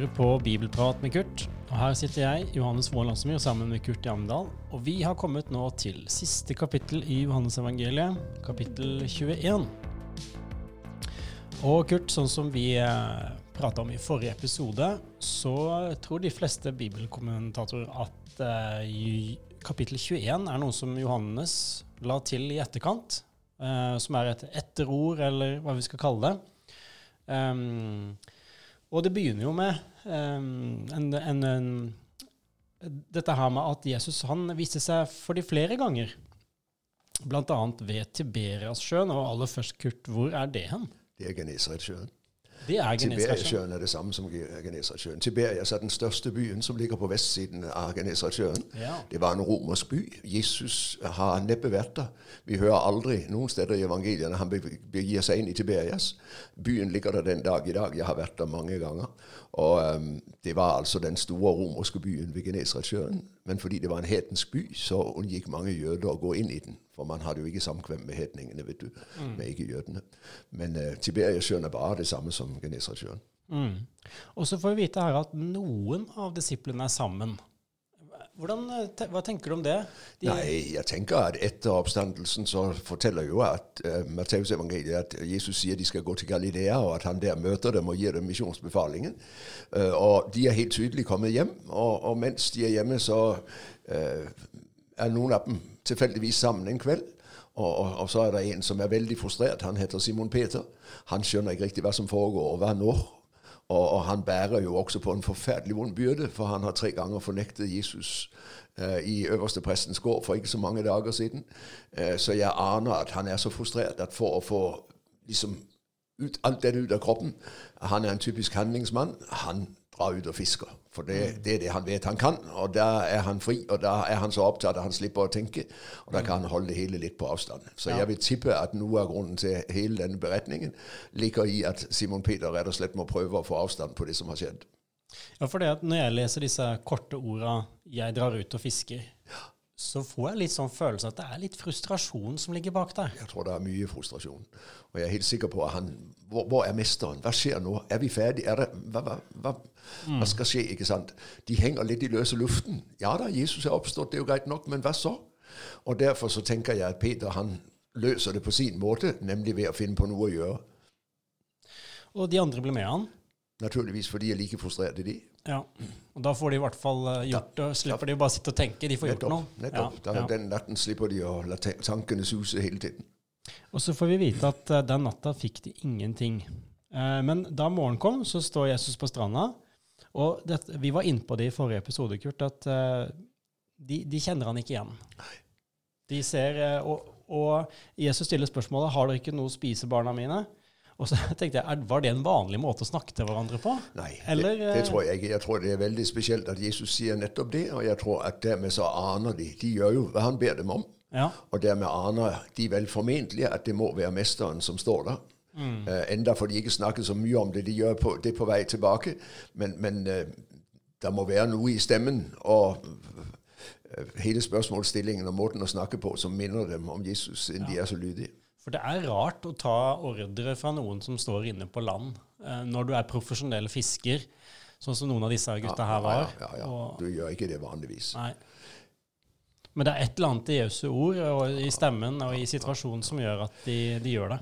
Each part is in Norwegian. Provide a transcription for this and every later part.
Hører på Bibelprat med Kurt. Og her sitter jeg, Johannes Vål Landsmyr, sammen med Kurt Jamdal. Og vi har kommet nå til siste kapittel i Johannesevangeliet, kapittel 21. Og Kurt, sånn som vi eh, prata om i forrige episode, så tror de fleste bibelkommentatorer at eh, kapittel 21 er noe som Johannes la til i etterkant. Eh, som er et etterord, eller hva vi skal kalle det. Um, og det begynner jo med en, en, en, dette her med at Jesus han viste seg for de flere ganger. Bl.a. ved Tiberiassjøen. Og aller først, Kurt, hvor er det hen? Det er Genesaretsjøen. Det er Tiberiasjøen er det samme som Genesaretsjøen. Tiberias er den største byen som ligger på vestsiden av Genesaretsjøen. Ja. Det var en romersk by. Jesus har neppe vært der. Vi hører aldri noen steder i evangeliene han begir seg inn i Tiberias. Byen ligger der den dag i dag. Jeg har vært der mange ganger. Og um, Det var altså den store romerske byen ved Genesaretsjøen. Men fordi det var en hetensk by, så unngikk mange jøder å gå inn i den. For man hadde jo ikke samkvem med hetningene, vet du, mm. med ikke-jødene. Men uh, Tiberiasjøen er bare det samme som Genesaretsjøen. Mm. Og så får vi vite her at noen av disiplene er sammen. Hvordan, eh, hva tenker du om det? De Nei, jeg tenker at etter oppstandelsen så forteller jo at uh, Matteus evangeliet at Jesus sier de skal gå til Galilea, og at han der møter dem og gir dem misjonsbefalingen. Uh, og de er helt tydelig kommet hjem, og, og mens de er hjemme, så uh, er noen av dem tilfeldigvis sammen en kveld. Og, og, og, så er det en som er veldig frustrert. Han heter Simon Peter. Han skjønner ikke riktig hva som foregår, og hva når. Og, og, han bærer jo også på en forferdelig vond byrde, for han har tre ganger fornektet Jesus eh, i øverste prestens gård for ikke så mange dager siden. Eh, så jeg aner at han er så frustrert at for å få liksom ut, alt dette ut av kroppen Han er en typisk handlingsmann. Han drar ut og fisker. For det, mm. det, er det han vet han kan, og da er han fri. Og da er han så opptatt at han slipper å tenke, og da kan han holde det hele litt på avstand. Så jeg vil tippe at noe av grunnen til hele denne beretningen ligger i at Simon Peter rett og slett må prøve å få avstand på det som har skjedd. Ja, for det at når jeg leser disse korte orda 'jeg drar ut og fisker', så får jeg litt sånn følelse at det er litt frustrasjon som ligger bak der. Jeg tror det er mye frustrasjon. Og jeg er helt sikker på at han Hvor, hvor er mesteren? Hva skjer nå? Er vi ferdige? Er det, hva, hva, hva, hva, skal skje? ikke sant? De henger litt i løse luften. Ja da, Jesus er oppstått, det er jo greit nok, men hva så? Og derfor så tenker jeg at Peter han løser det på sin måte, nemlig ved å finne på noe å gjøre. Og de andre blir med han? Naturligvis, for de er like frustrerte, de. Ja, og Da får de i hvert fall eh, gjort det. Slipper de bare sitte og tenke. De får gjort noe. Nettopp. Ja, ja. Den natten slipper de å la tankene suse hele tiden. Og så får vi vite at uh, den natta fikk de ingenting. Uh, men da morgenen kom, så står Jesus på stranda. Og det, vi var inne på det i forrige episode, Kurt, at uh, de, de, kjenner han ikke igjen. De ser, og, og Jesus stiller spørsmålet har dere ikke noe å spise, barna mine. Og så tenkte jeg, Var det en vanlig måte å snakke til hverandre på? Nei, Eller, det, det, tror jeg ikke. Jeg tror det er veldig spesielt at Jesus sier nettopp det. Og jeg tror at dermed så aner de De gjør jo hva han ber dem om. Ja. Og dermed aner de vel formentlig at det må være mesteren som står der. Mm. Uh, enda får de ikke snakket så mye om det. De gjør på, det på vei tilbake. Men, men uh, det må være noe i stemmen og hele spørsmålsstillingen og måten å snakke på som minner dem om Jesus, enn ja. de er så lydige. For det er rart å ta ordre fra noen som står inne på land, eh, når du er profesjonell fisker, sånn som noen av disse gutta her var. Ja, ja, ja. Og, du gjør ikke det vanligvis. Nei. Men det er et eller annet i Jesu ord og i stemmen og i situasjonen som gjør at de, de gjør det.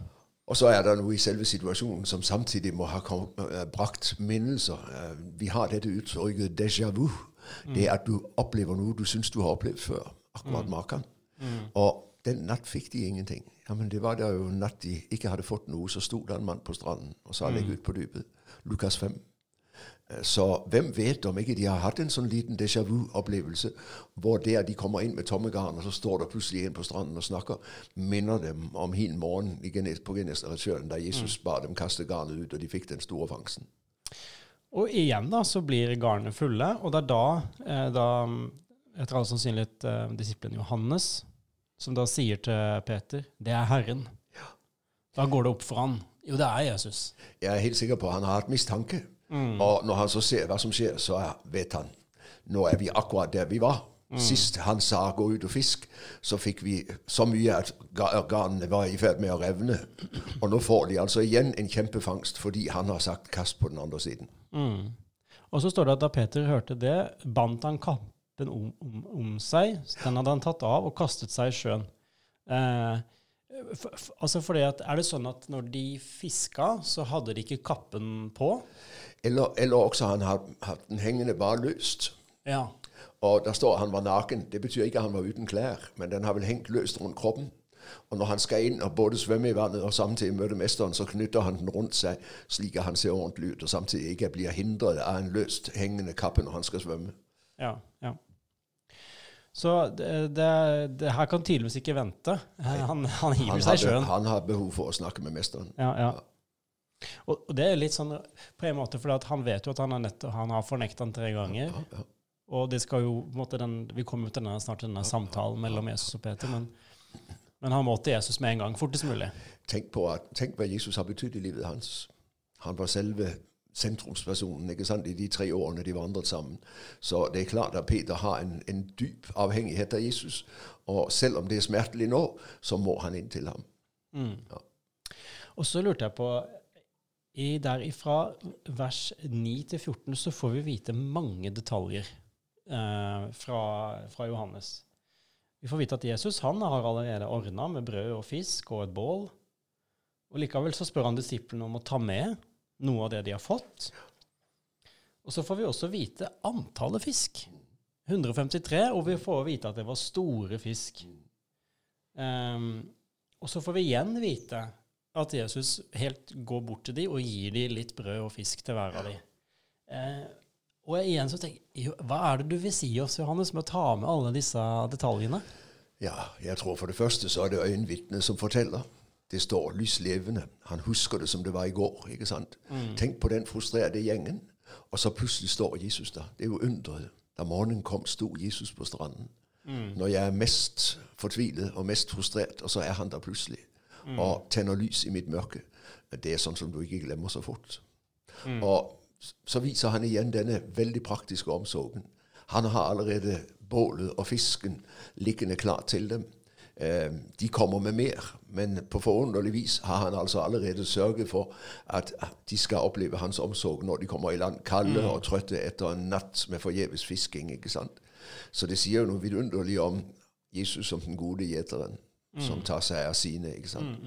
Og så er det noe i selve situasjonen som samtidig må ha uh, brakt minnelser. Uh, vi har dette uttrykket déjà vu. Mm. Det er at du opplever noe du syns du har opplevd før. Akkurat mm. maken. Mm. Og den natt fikk de ingenting. Ja, men det var der jo en natt de ikke hadde fått noe. Så sto det en mann på stranden og sa 'legg mm. ut på dypet'. Lukas 5. Eh, så hvem vet om ikke de har hatt en sånn liten déjà vu-opplevelse, hvor der de kommer inn med tomme garn, og så står det plutselig en på stranden og snakker, minner dem om hin morgen på Genesaretsjøen, da Jesus mm. ba dem kaste garnet ut, og de fikk den store fangsten. Og igjen da, så blir garnene fulle, og det er da, eh, da etter all sannsynlighet, eh, disippelen Johannes som da sier til Peter, 'Det er Herren'. Ja. Da går det opp for han. Jo, det er Jesus. Jeg er helt sikker på at han har hatt mistanke. Mm. Og når han så ser hva som skjer, så vet han nå er vi akkurat der vi var. Mm. Sist han sa 'gå ut og fisk', så fikk vi så mye at garnene var i ferd med å revne. Og nå får de altså igjen en kjempefangst fordi han har sagt 'kast på den andre siden'. Mm. Og så står det at da Peter hørte det, bandt han kappen om, om, om seg. Den hadde han tatt av og kastet seg i sjøen. Eh, for, for, altså fordi at, Er det sånn at når de fiska, så hadde de ikke kappen på? Eller, eller også han har hatt den hengende bare løst. Ja. Og der står han var naken. Det betyr ikke at han var uten klær, men den har vel hengt løst rundt kroppen. Og når han skal inn og både svømme i vannet og samtidig møte mesteren, så knytter han den rundt seg slik at han ser ordentlig ut, og samtidig ikke blir hindret av en løst hengende kappe når han skal svømme. Ja, ja. Så det, det, det her kan tydeligvis ikke vente. Han, han hiver Han, seg i sjøen. han har behov for å snakke med mesteren. Ja, ja. Og, og det er litt sånn på en måte, for han vet jo at han har, nett, han har fornekta han tre ganger. Ja, ja. Og det skal jo, måte, den, vi kommer jo til denne, snart til denne samtalen mellom Jesus og Peter, men, men han må til Jesus med en gang, fortest mulig. Tenk på at, tenk hva Jesus har betydd i livet hans. Han var selve sentrumspersonen ikke sant, i de tre årene de vandret sammen. Så det er klart at Peter har en, en dyp avhengighet av Jesus. Og selv om det er smertelig nå, så må han inn til ham. Mm. Ja. Og så lurte jeg på i der ifra vers 9 til 14 så får vi vite mange detaljer eh, fra, fra Johannes. Vi får vite at Jesus han har allerede ordna med brød og fisk og et bål. Og Likevel så spør han disiplene om å ta med noe av det de har fått. Og så får vi også vite antallet fisk. 153, og vi får vite at det var store fisk. Um, og så får vi igjen vite at Jesus helt går bort til dem og gir dem litt brød og fisk til hver av dem. Uh, og igjen så tenker jeg, Hva er det du vil si oss, Johannes, med å ta med alle disse detaljene? Ja, jeg tror for det første så er det øyenvitnet som forteller. Det står lyslevende. Han husker det som det var i går. ikke sant? Tenk på den frustrerte gjengen. Og så plutselig står Jesus der. Det er jo underet. Da morgenen kom, sto Jesus på stranden. Når jeg er mest fortvilet og mest frustrert, og så er han der plutselig og tenner lys i mitt mørke. Det er sånn som du ikke glemmer så fort. Og så viser han igjen denne veldig praktiske omsorgen. Han har allerede bålet og fisken liggende klar til dem. De kommer med mer, men på forunderlig vis har han altså allerede sørget for at de skal oppleve hans omsorg når de kommer i land, kalde og trøtte etter en natt med forgjeves fisking. ikke sant? Så det sier jo noe vidunderlig om Jesus som den gode gjeteren, som tar seg av sine. ikke sant?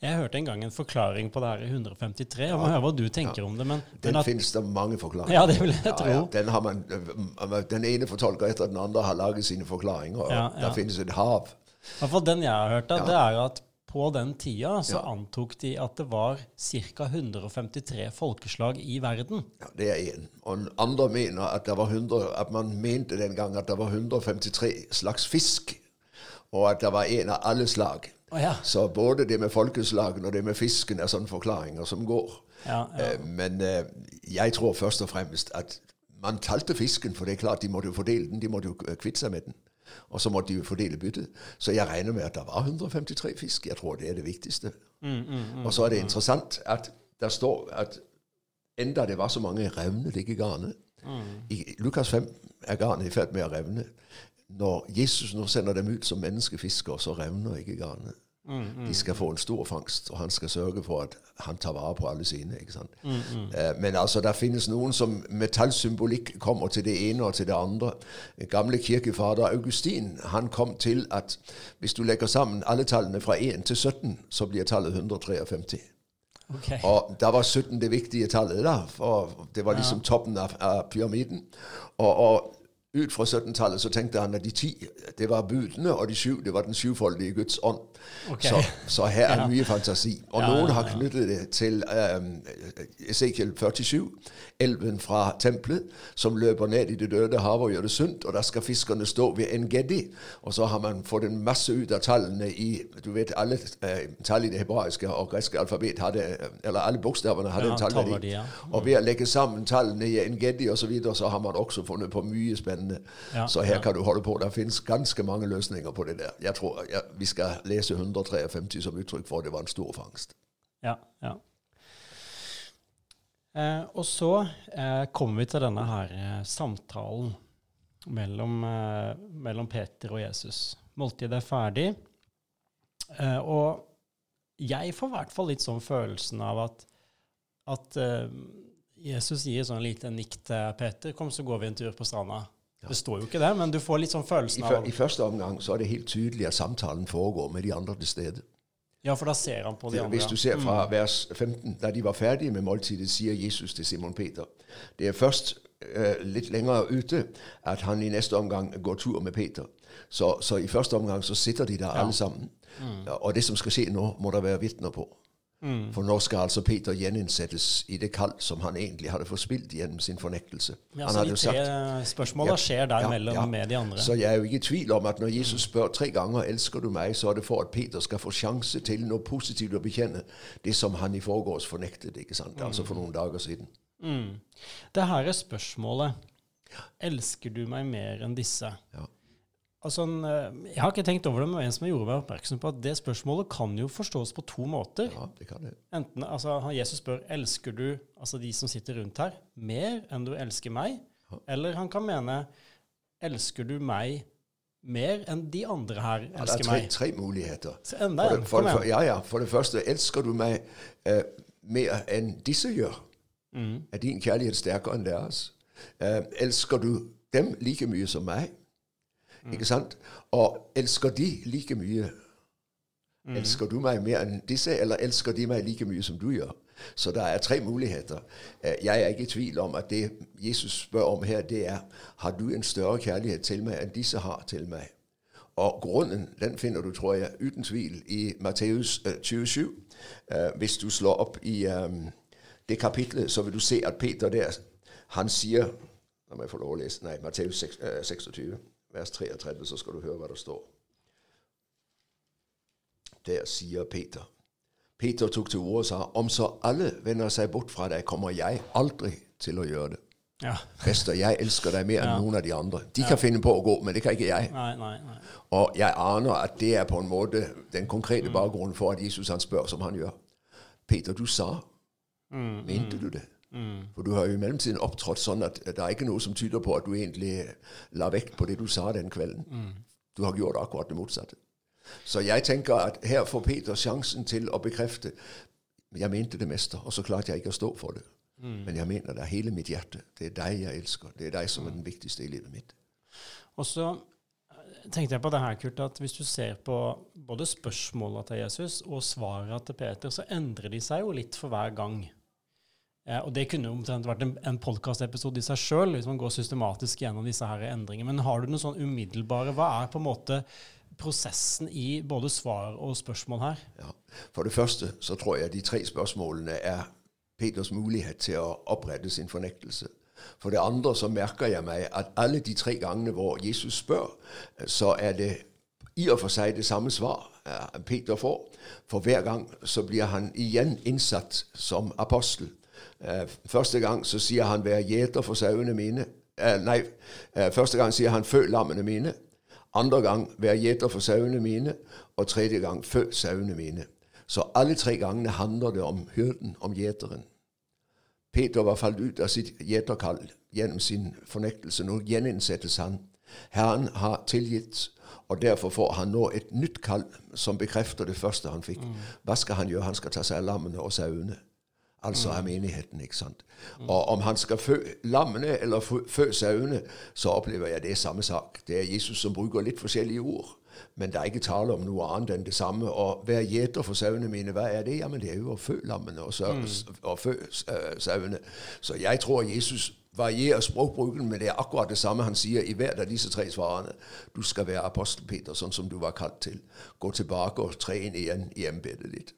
Jeg hørte en gang en forklaring på det her i 153. Jeg må høre hva du tenker om det. Men, Den men at, finnes det mange forklaringer Ja, det vil jeg tro. Ja, ja. Den, har man, øh, den ene fortolker etter den andre har laget sine forklaringer. Ja, ja. Der finnes et hav. I hvert fall den jeg har hørt, da, det er at på den tida så Ja. antok de at det var ca. 153 folkeslag i verden. Ja, det er én. Og andre mener at, det var 100, at man mente den gang at det var 153 slags fisk, og at det var en av alle slag. Oh, ja. Så både det med folkeslagene og det med fisken er sånne forklaringer som går. Ja, ja. Eh, Men eh, jeg tror først og fremst at man talte fisken, for det er klart de måtte jo fordele den. De måtte jo eh, kvitte seg med den. Og så måtte de jo fordele byttet. Så jeg regner med at det var 153 fisk. Jeg tror det er det viktigste. Mm, og så er det interessant at der står at enda det var så mange revner det ikke garnet. I Lukas 5 er garnet i ferd med å revne. Når Jesus nå sender dem ut som menneskefiskere, så revner ikke garnet. De skal få en stor fangst, og han skal sørge for at han tar vare på alle sine. ikke sant? Eh, Men altså, der finnes noen som med tallsymbolikk kommer til det ene og til det andre. Gamle kirkefader Augustin han kom til at hvis du legger sammen alle tallene fra 1 til 17, så blir tallet 153. Okay. Og da var 17 det viktige tallet, da, for det var liksom toppen av, av pyramiden. Og, og ut fra 17-tallet så tenkte han at de ti det var budene, og de syv det var den syvfoldige Guds ånd. Okay. Så, så her er Ja. mye fantasi. Og Ja, noen har knyttet det til um, Esekiel 47, elven fra tempelet, som løper ned i det døde havet og gjør det sunt, og der skal fiskerne stå ved en geddi. Og så har man fått en masse ut av tallene i Du vet, alle uh, tall i det hebraiske og greske alfabet hadde Eller alle bokstavene hadde Ja, en tallverdi. ja. Og ved å legge sammen tallene i en geddi osv., så, videre, så har man også funnet på mye spennende. Ja, så her ja. kan du holde på. Det finnes ganske mange løsninger på det der. Jeg tror ja, vi skal lese 153 som uttrykk for at det var en stor fangst. Ja, ja. Eh, og så eh, kommer vi til denne her eh, samtalen mellom, eh, mellom Peter og Jesus. Måltidet er ferdig. Eh, og jeg får i hvert fall litt sånn følelsen av at, at eh, Jesus gir sånn lite nikk til Peter. 'Kom, så går vi en tur på stranda'. Det står jo ikke det, men du får litt sånn følelsen av I første omgang så er det helt tydelig at samtalen foregår med de andre til stede. Ja, for da ser han på de andre. Hvis du ser fra vers 15, da de var ferdige med måltidet, sier Jesus til Simon Peter. Det er først uh, litt lenger ute at han i neste omgang går tur med Peter. Så, så i første omgang så sitter de der alle sammen. Og det som skal skje nå, må det være vitner på. For nå skal altså Peter gjeninnsettes i det kall som han egentlig hadde forspilt gjennom sin fornektelse. Ja, han så de tre sagt spørsmåla skjer der Ja, mellom ja. med de andre. Så jeg er jo ikke i tvil om at når Jesus spør tre ganger 'elsker du meg', så er det for at Peter skal få sjanse til noe positivt å bekjenne. Det som han i forgårs fornektet, ikke sant? altså for noen dager siden. Mm. Det her er spørsmålet. Elsker du meg mer enn disse? Ja. Altså, jeg har ikke tenkt over det, men en som gjorde meg oppmerksom på at det spørsmålet kan jo forstås på to måter. Ja, det kan det. Enten, altså, Jesus spør elsker du altså de som sitter rundt her, mer enn du elsker meg. Eller han kan mene elsker du meg mer enn de andre her elsker meg. Ja, det er tre, tre muligheter. Så enda For en. det, for, det, for, ja, ja, for det første, elsker du meg eh, mer enn disse gjør? Mm. Er din kjærlighet sterkere enn deres? Eh, elsker du dem like mye som meg? Mm. Ikke sant? Og elsker de like mye? Mm. Elsker du meg mer enn disse, eller elsker de meg like mye som du gjør? Så det er tre muligheter. Eh, Jeg er ikke i tvil om at det Jesus spør om her, det er har du en større kjærlighet til meg enn disse har til meg. Og grunnen den finner du, tror jeg, uten tvil i Matteus eh, 27. Eh, hvis du slår opp i eh, det kapitlet, så vil du se at Peter der, han sier La meg få lov å lese. Nei, Matteus 6, eh, 26, vers 33, så skal du høre hva det står. Der sier Peter. Peter tok til orde og sa, om så alle vender seg bort fra deg, kommer jeg aldri til å gjøre det. Ja. Prester, jeg elsker deg mer enn Ja. noen av de andre. De kan finne på å gå, men det kan ikke jeg. Nei, nei, nei. Og jeg aner at det er på en måte den konkrete bakgrunnen for at Jesus han spør som han gjør. Peter, du sa. Mente du det? For du har jo i mellomtiden opptrådt sånn at det er ikke noe som tyder på at du egentlig la vekt på det du sa den kvelden. Du har gjort akkurat det motsatte. Så jeg tenker at her får Peter sjansen til å bekrefte jeg mente det, mester, og så klarte jeg ikke å stå for det. Men jeg mener det er hele mitt hjerte. Det er deg jeg elsker. Det er deg som er den viktigste i livet mitt. Og så eh, tenkte jeg på det her, Kurt, at hvis du ser på både spørsmåla til Jesus og svara til Peter, så endrer de seg jo litt for hver gang. Eh, og det kunne jo omtrent vært en, en podkastepisode i seg sjøl, hvis man går systematisk gjennom disse her endringene. Men har du noe sånn umiddelbare Hva er på en måte prosessen i både svar og spørsmål her? Ja. For det første så tror jeg de tre spørsmålene er Peters mulighet til å opprette sin fornektelse. For det andre så merker jeg meg at alle de tre gangene hvor Jesus spør, så er det i og for seg det samme svar eh, Peter får. For hver gang så blir han igjen innsatt som apostel. Eh, Første gang så sier han 'vær gjeter for sauene mine'. Eh, Nei, eh, første gang sier han 'fø lammene mine'. Andre gang 'vær gjeter for sauene mine'. Og tredje gang 'fø sauene mine'. Så alle tre gangene handler det om hyrden, om gjeteren. Peter var falt ut av sitt gjeterkall gjennom sin fornektelse. Nå gjeninnsettes han. Herren har tilgitt, og derfor får han nå et nytt kall som bekrefter det første han fikk. Hva skal han gjøre? Han skal ta seg av lammene og sauene. Altså av menigheten, ikke sant. Og om han skal fø lammene eller fø, sauene, så opplever jeg det er samme sak. Det er Jesus som bruker litt forskjellige ord. Men det er ikke tale om noe annet enn det samme. Og hver gjeter for sauene mine, hva er det? Ja, men det er jo å fø lammene og, sau, og fø uh, sauene. Så jeg tror Jesus varierer språkbruken, men det er akkurat det samme han sier i hvert av disse tre svarene. Du skal være apostel Peter, sånn som du var kalt til. Gå tilbake og tre inn igjen i embetet ditt.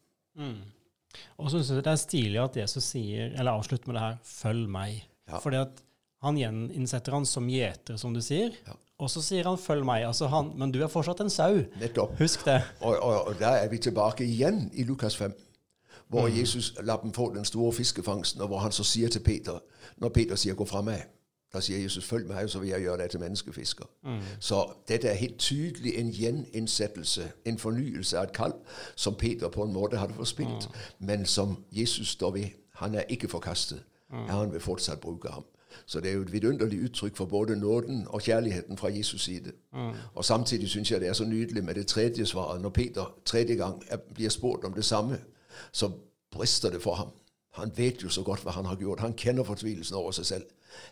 Og så syns jeg det er stilig at Jesus sier, eller avslutter med det her 'følg meg'. Ja. Fordi at han gjeninnsetter han som gjeter, som du sier. Ja. Og så sier han 'følg meg'. Altså han, men du er fortsatt en sau. Nettopp. Husk det. Og, og, og der er vi tilbake igjen i Lukas 5, hvor Jesus lar dem få den store fiskefangsten, og hvor han så sier til Peter, når Peter sier 'gå fra meg', da sier Jesus 'følg meg, så vil jeg gjøre deg til menneskefisker'. Så dette er helt tydelig en gjeninnsettelse, en fornyelse av et kall, som Peter på en måte hadde forspilt, men som Jesus står ved. Han er ikke forkastet. Herren vil fortsatt bruke ham. Så det er jo et vidunderlig uttrykk for både nåden og kjærligheten fra Jesus side. Og samtidig syns jeg det er så nydelig med det tredje svaret. Når Peter tredje gang er, blir spurt om det samme, så brister det for ham. Han vet jo så godt hva han har gjort. Han kjenner fortvilelsen over seg selv.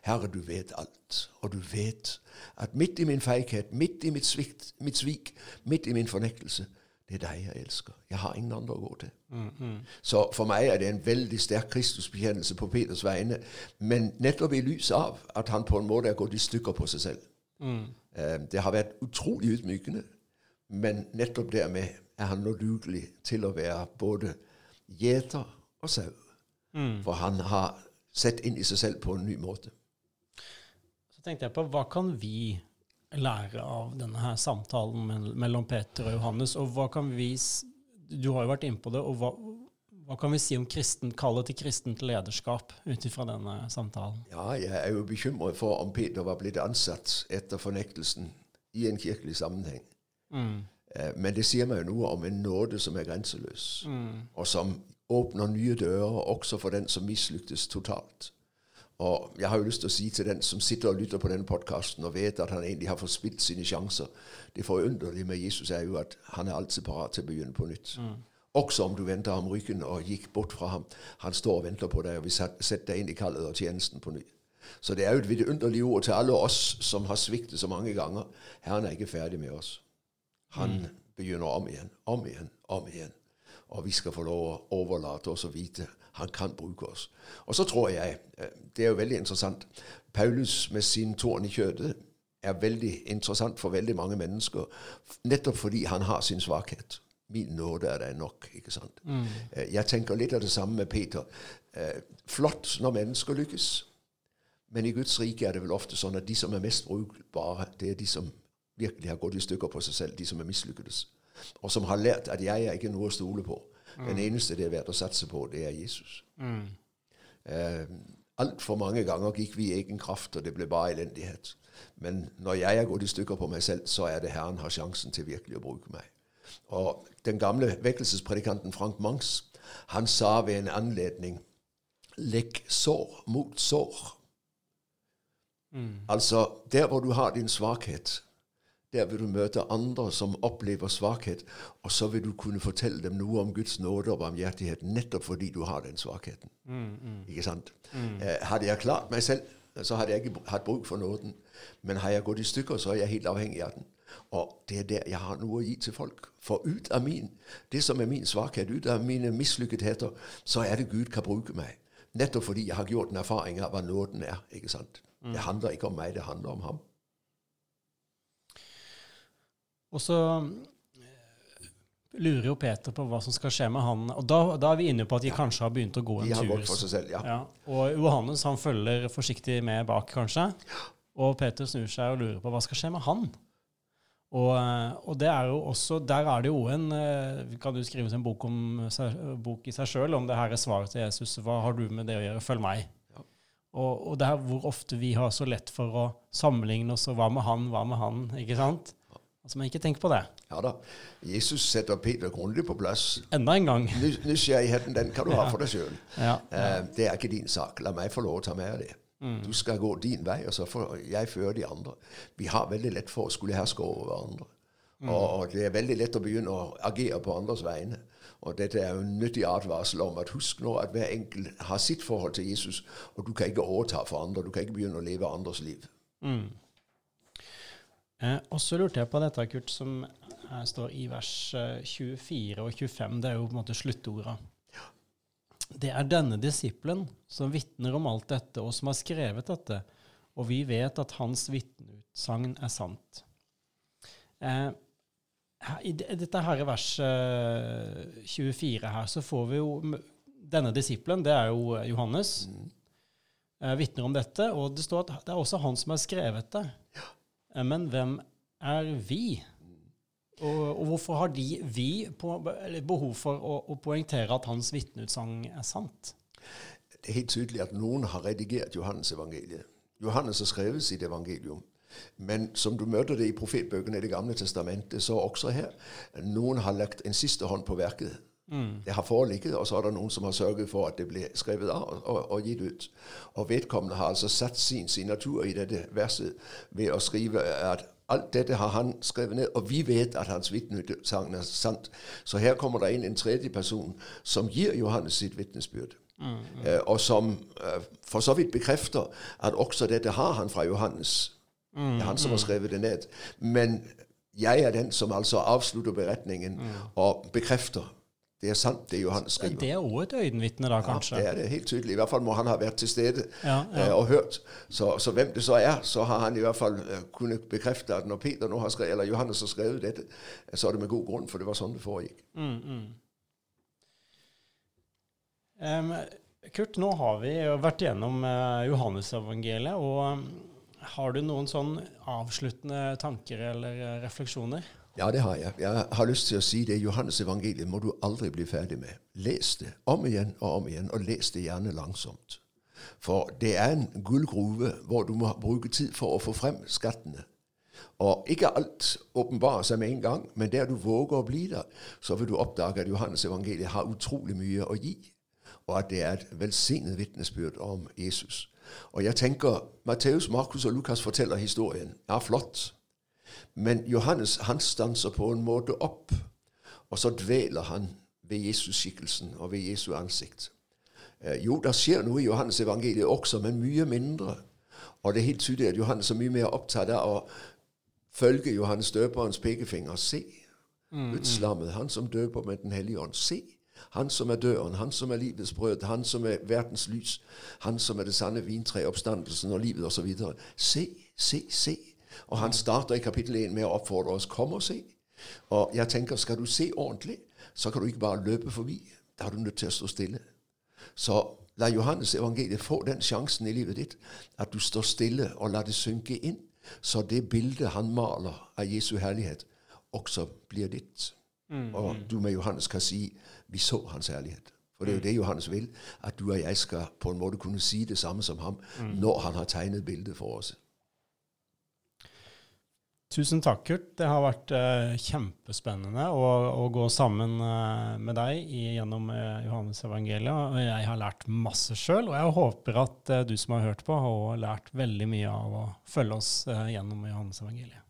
Herre, du vet alt, og du vet at midt i min feighet, midt i mitt, svikt, mitt svik, midt i min fornektelse, det er deg jeg elsker. Jeg har ingen andre å gå til. Mm, mm. Så for meg er det en veldig sterk Kristusbekjennelse på Peters vegne, men nettopp i lys av at han på en måte er gått i stykker på seg selv. Mm. Det har vært utrolig ydmykende, men nettopp dermed er han nå dugelig til å være både gjeter og sau. Mm. For han har sett inn i seg selv på en ny måte. Så tenkte jeg på hva kan vi lære av denne her samtalen mellom Peter og Johannes, og hva kan vi Du har jo vært inne på det, og hva, hva kan vi si om kristen, kallet til kristent lederskap ut ifra denne samtalen? Ja, jeg er jo bekymret for om Peter var blitt ansatt etter fornektelsen i en kirkelig sammenheng. Mm. Eh, men det sier meg jo noe om en nåde som er grenseløs, mm. og som åpner nye dører også for den som mislyktes totalt. Og jeg har jo lyst til å si til den som sitter og lytter på denne podkasten og vet at han egentlig har forspilt sine sjanser Det forunderlige med Jesus er jo at han er alltid parat til å begynne på nytt. Mm. Også om du vendte ham ryggen og gikk bort fra ham. Han står og venter på deg og vil sette deg inn i kallet og tjenesten på ny. Så det er jo et vidunderlig ord til alle oss som har sviktet så mange ganger. Herren er ikke ferdig med oss. Han mm. begynner om igjen, om igjen, om igjen og vi skal få lov å overlate oss og vite han kan bruke oss. Og så tror jeg eh, Det er jo veldig interessant. Paulus med sin tårn i kjøttet er veldig interessant for veldig mange mennesker, nettopp fordi han har sin svakhet. Min nåde er det nok. ikke sant? Mm. Eh, jeg tenker litt av det samme med Peter. Eh, flott når mennesker lykkes, men i Guds rike er det vel ofte sånn at de som er mest brukbare, det er de som virkelig har gått i stykker på seg selv, de som er mislykkedes og som har lært at jeg er ikke noe å stole på. Mm. Den eneste det er verdt å satse på, det er Jesus. Mm. Eh, Altfor mange ganger gikk vi i egen kraft, og det ble bare elendighet. Men når jeg er gått i stykker på meg selv, så er det Herren har sjansen til virkelig å bruke meg. Og Den gamle vekkelsespredikanten Frank Mangs han sa ved en anledning 'legg sår mot sår'. Mm. Altså, der hvor du har din svakhet, der vil du møte andre som opplever svakhet, og så vil du kunne fortelle dem noe om Guds nåde og barmhjertighet nettopp fordi du har den svakheten. Mm, mm. Ikke sant? Mm. Eh, hadde jeg klart meg selv, så hadde jeg ikke hatt bruk for nåden. Men har jeg gått i stykker, så er jeg helt avhengig av den. Og det er der jeg har noe å gi til folk. For ut av min, det som er min svakhet, ut av mine mislykketheter, så er det Gud kan bruke meg. Nettopp fordi jeg har gjort en erfaring av hva nåden er. ikke sant? Det mm. handler ikke om meg, det handler om ham. Og så eh, lurer jo Peter på hva som skal skje med han. Og da, da er vi inne på at de kanskje har begynt å gå en tur. Gått for seg selv, ja. ja. Og Johannes han følger forsiktig med bak, kanskje. Og Peter snur seg og lurer på hva skal skje med han. Og, eh, og det er jo også, der er det jo en eh, Kan du skrive en bok, om, bok i seg sjøl om det her er svaret til Jesus? Hva har du med det å gjøre? Følg meg. Ja. Og, og det er hvor ofte vi har så lett for å sammenligne oss, og hva med han, hva med han? ikke sant? Altså, men ikke tenk på det. Ja da. Jesus setter Peter grundig på plass. Enda en gang. Nysgjerrigheten den kan du ha for deg sjøl. Ja, ja. uh, det er ikke din sak. La meg få lov å ta med det. Mm. Du skal gå din vei, og så får jeg føre de andre. Vi har veldig lett for å skulle herske over hverandre. Mm. Og, det er veldig lett å begynne å agere på andres vegne. Og dette er jo en nyttig advarsel om at husk nå at hver enkelt har sitt forhold til Jesus, og du kan ikke overta for andre. Du kan ikke begynne å leve andres liv. Mm. Eh, og så lurte jeg på dette, Kurt, som står i vers 24 eh, og 25. Det er jo på en måte sluttorda. Det er denne disippelen som vitner om alt dette, og som har skrevet dette, og vi vet at hans vitneutsagn er sant. Eh, I dette her i vers 24 her, så får vi jo Denne disippelen, det er jo Johannes, mm. eh, vitner om dette, og det står at det er også han som har skrevet det. Men hvem er vi? Og, og hvorfor har de, vi, på, behov for å, å poengtere at hans vitneutsagn er sant? Det er helt tydelig at noen har redigert Johannes evangeliet. Johannes har skrevet sitt evangelium. Men som du møter det i profetbøkene i Det gamle testamentet, så også her. Noen har lagt en siste hånd på verket. Mm. Det har foreligget, og så er det noen som har sørget for at det blir skrevet av og, og, og, gitt ut. Og vedkommende har altså satt sin signatur i dette verset ved å skrive at alt dette har han skrevet ned, og vi vet at hans vitnesagn er sant. Så her kommer det inn en tredje person som gir Johannes sitt vitnesbyrd. Mm, mm. Uh, og som uh, for så vidt bekrefter at også dette har han fra Johannes. Mm, det er han som har mm. skrevet det ned. Men jeg er den som altså avslutter beretningen mm. og bekrefter det er sant, det Johannes skriver. Det er òg et øyenvitne, da, kanskje? Ja, det er det helt tydelig. I hvert fall må han ha vært til stede ja, ja. Uh, og hørt. Så, så, hvem det så er, så har han i hvert fall uh, kunnet bekrefte at når Peter nå har skrevet, eller Johannes har skrevet dette, så er det med god grunn, for det var sånn det foregikk. Mm, mm. Um, Kurt, nå har vi vært gjennom uh, Johannesevangeliet. og um, Har du noen sånn avsluttende tanker eller refleksjoner? Ja, det har jeg. Jeg har lyst til å si det. Johannes evangeliet må du aldri bli ferdig med. Les det om igjen og om igjen, og les det gjerne langsomt. For det er en gullgruve hvor du må bruke tid for å få frem skattene. Og ikke alt åpenbarer seg med en gang, men der du våger å bli der, så vil du oppdage at Johannes evangeliet har utrolig mye å gi og at det er et velsignet vitnesbyrd om Jesus. Og jeg tenker Matteus, Markus og Lukas forteller historien. Ja, flott. Men Johannes han stanser på en måte opp, og så dveler han ved Jesus-skikkelsen og ved Jesu ansikt. Eh, jo, det skjer noe i Johannes evangeliet også, men mye mindre. Og det er helt tydelig at Johannes er mye mer opptatt av å følge Johannes døperens pekefinger. Se, utslammet, mm. han som døper med Den hellige ånd. Se, han som er døren, han som er livets brød, han som er verdens lys, han som er det sanne vintre, oppstandelsen og livet osv. Se, se, se. Og han starter i kapittel 1 med å oppfordre oss kom og se. Og jeg tenker, skal du se ordentlig, så kan du ikke bare løpe forbi. Da er du nødt til å stå stille. Så la Johannes evangeliet få den sjansen i livet ditt, at du står stille og lar det synke inn, så det bildet han maler av Jesu herlighet, også blir ditt. Mm, og du med Johannes kan si vi så hans herlighet. For det er jo mm. det Johannes vil, at du og jeg skal på en måte kunne si det samme som ham mm. når han har tegnet bildet for oss. Tusen takk, Kurt. Det har vært uh, kjempespennende å, å, gå sammen uh, med deg i, gjennom uh, Johannes evangeliet. Og jeg har lært masse sjøl, og jeg håper at du som har hørt på, har lært veldig mye av å følge oss gjennom Johannes evangeliet.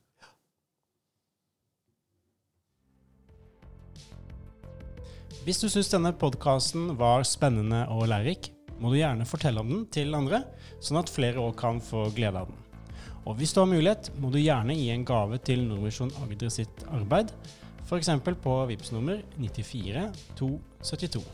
Hvis du syns denne podkasten var spennende og lærerik, må du gjerne fortelle om den til andre, sånn at flere òg kan få glede av den. Og hvis du har mulighet, må du gjerne gi en gave til Nordvisjon Agder sitt arbeid, f.eks. på VIPS nummer 94 272.